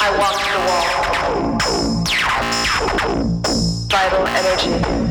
I walked the wall. Vital energy.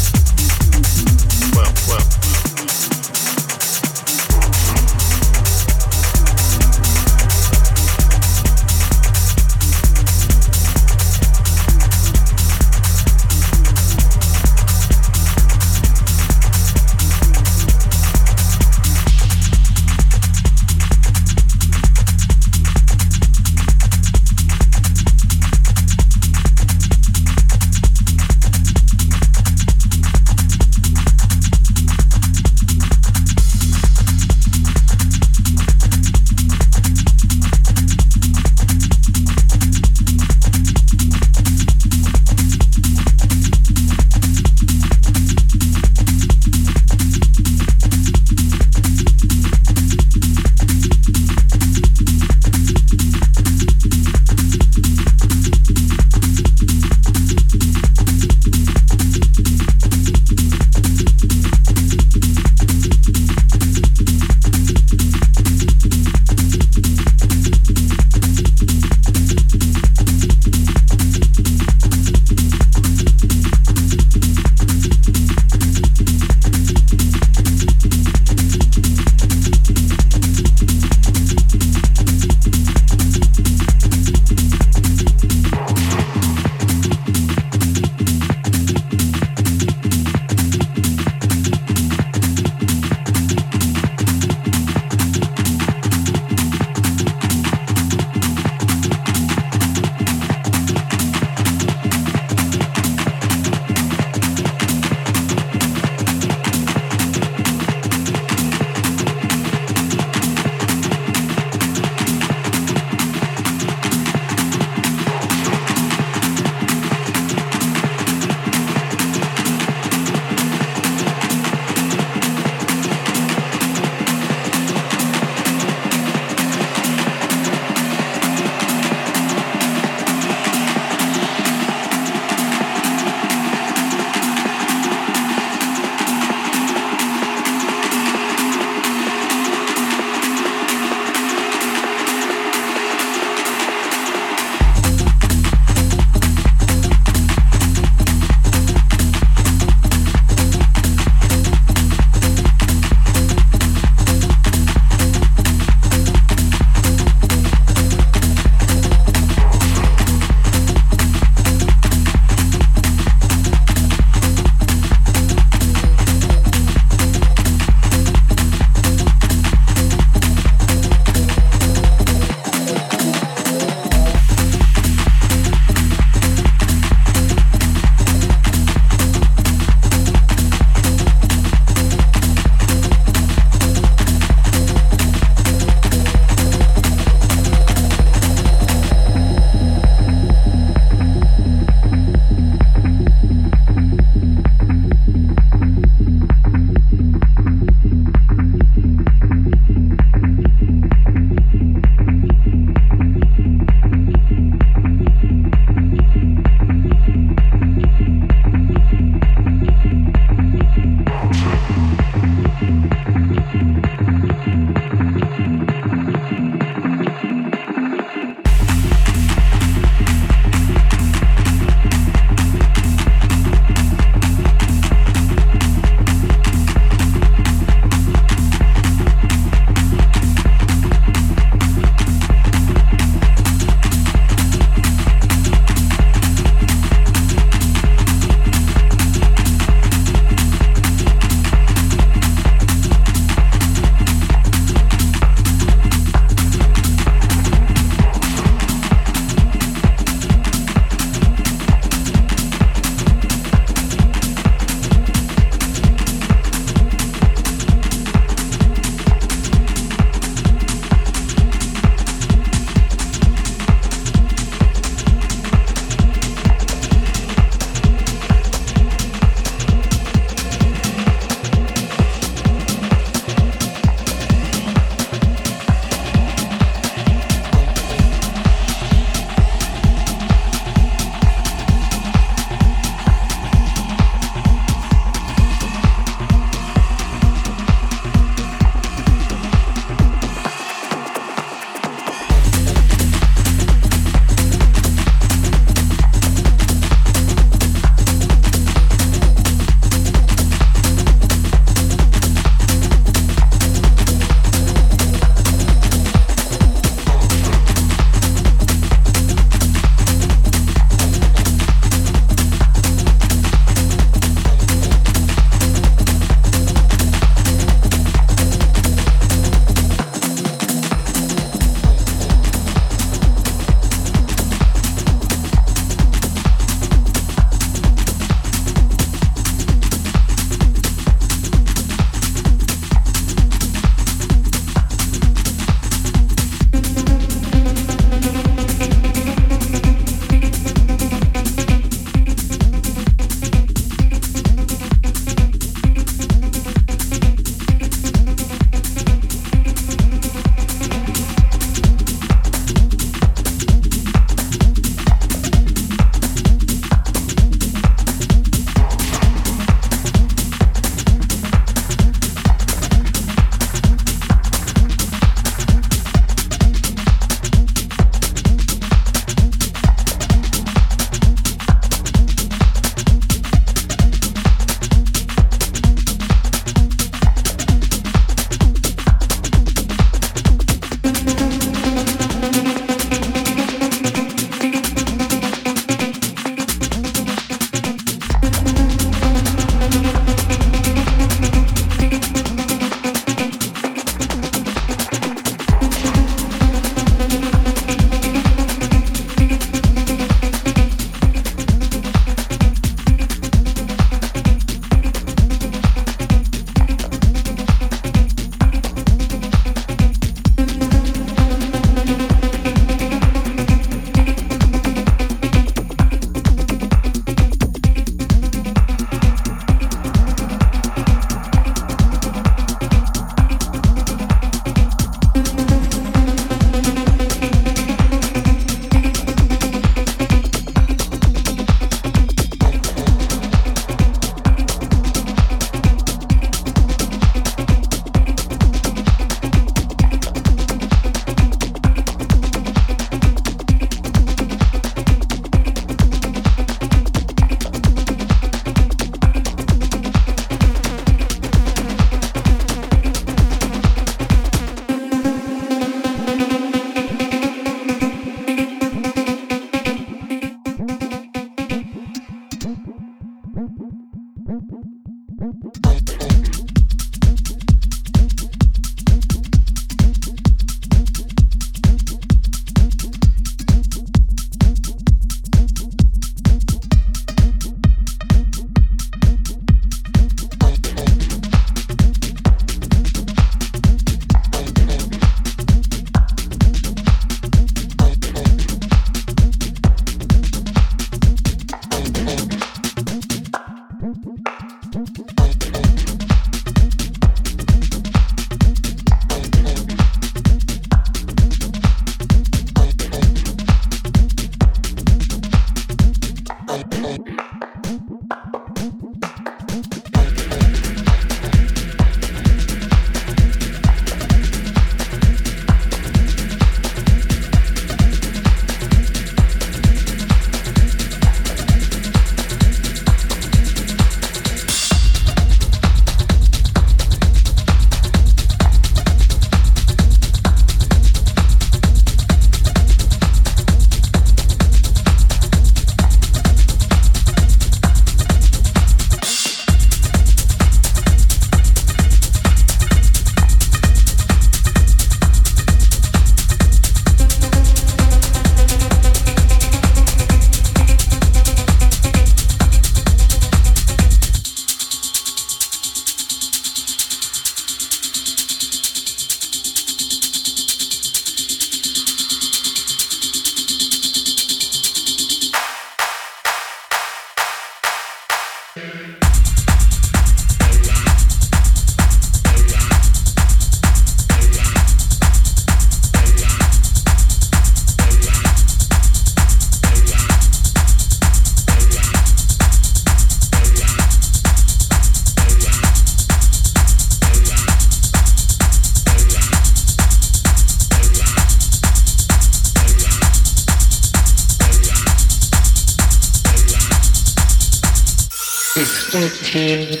14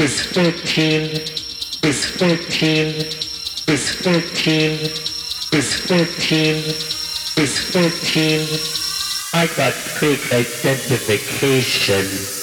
is 14 is 14 is 14 is 14 is 14 I got fake identification.